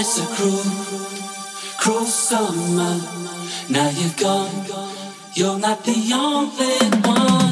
it's a cruel, cruel summer. Now you're gone, you're not the only one.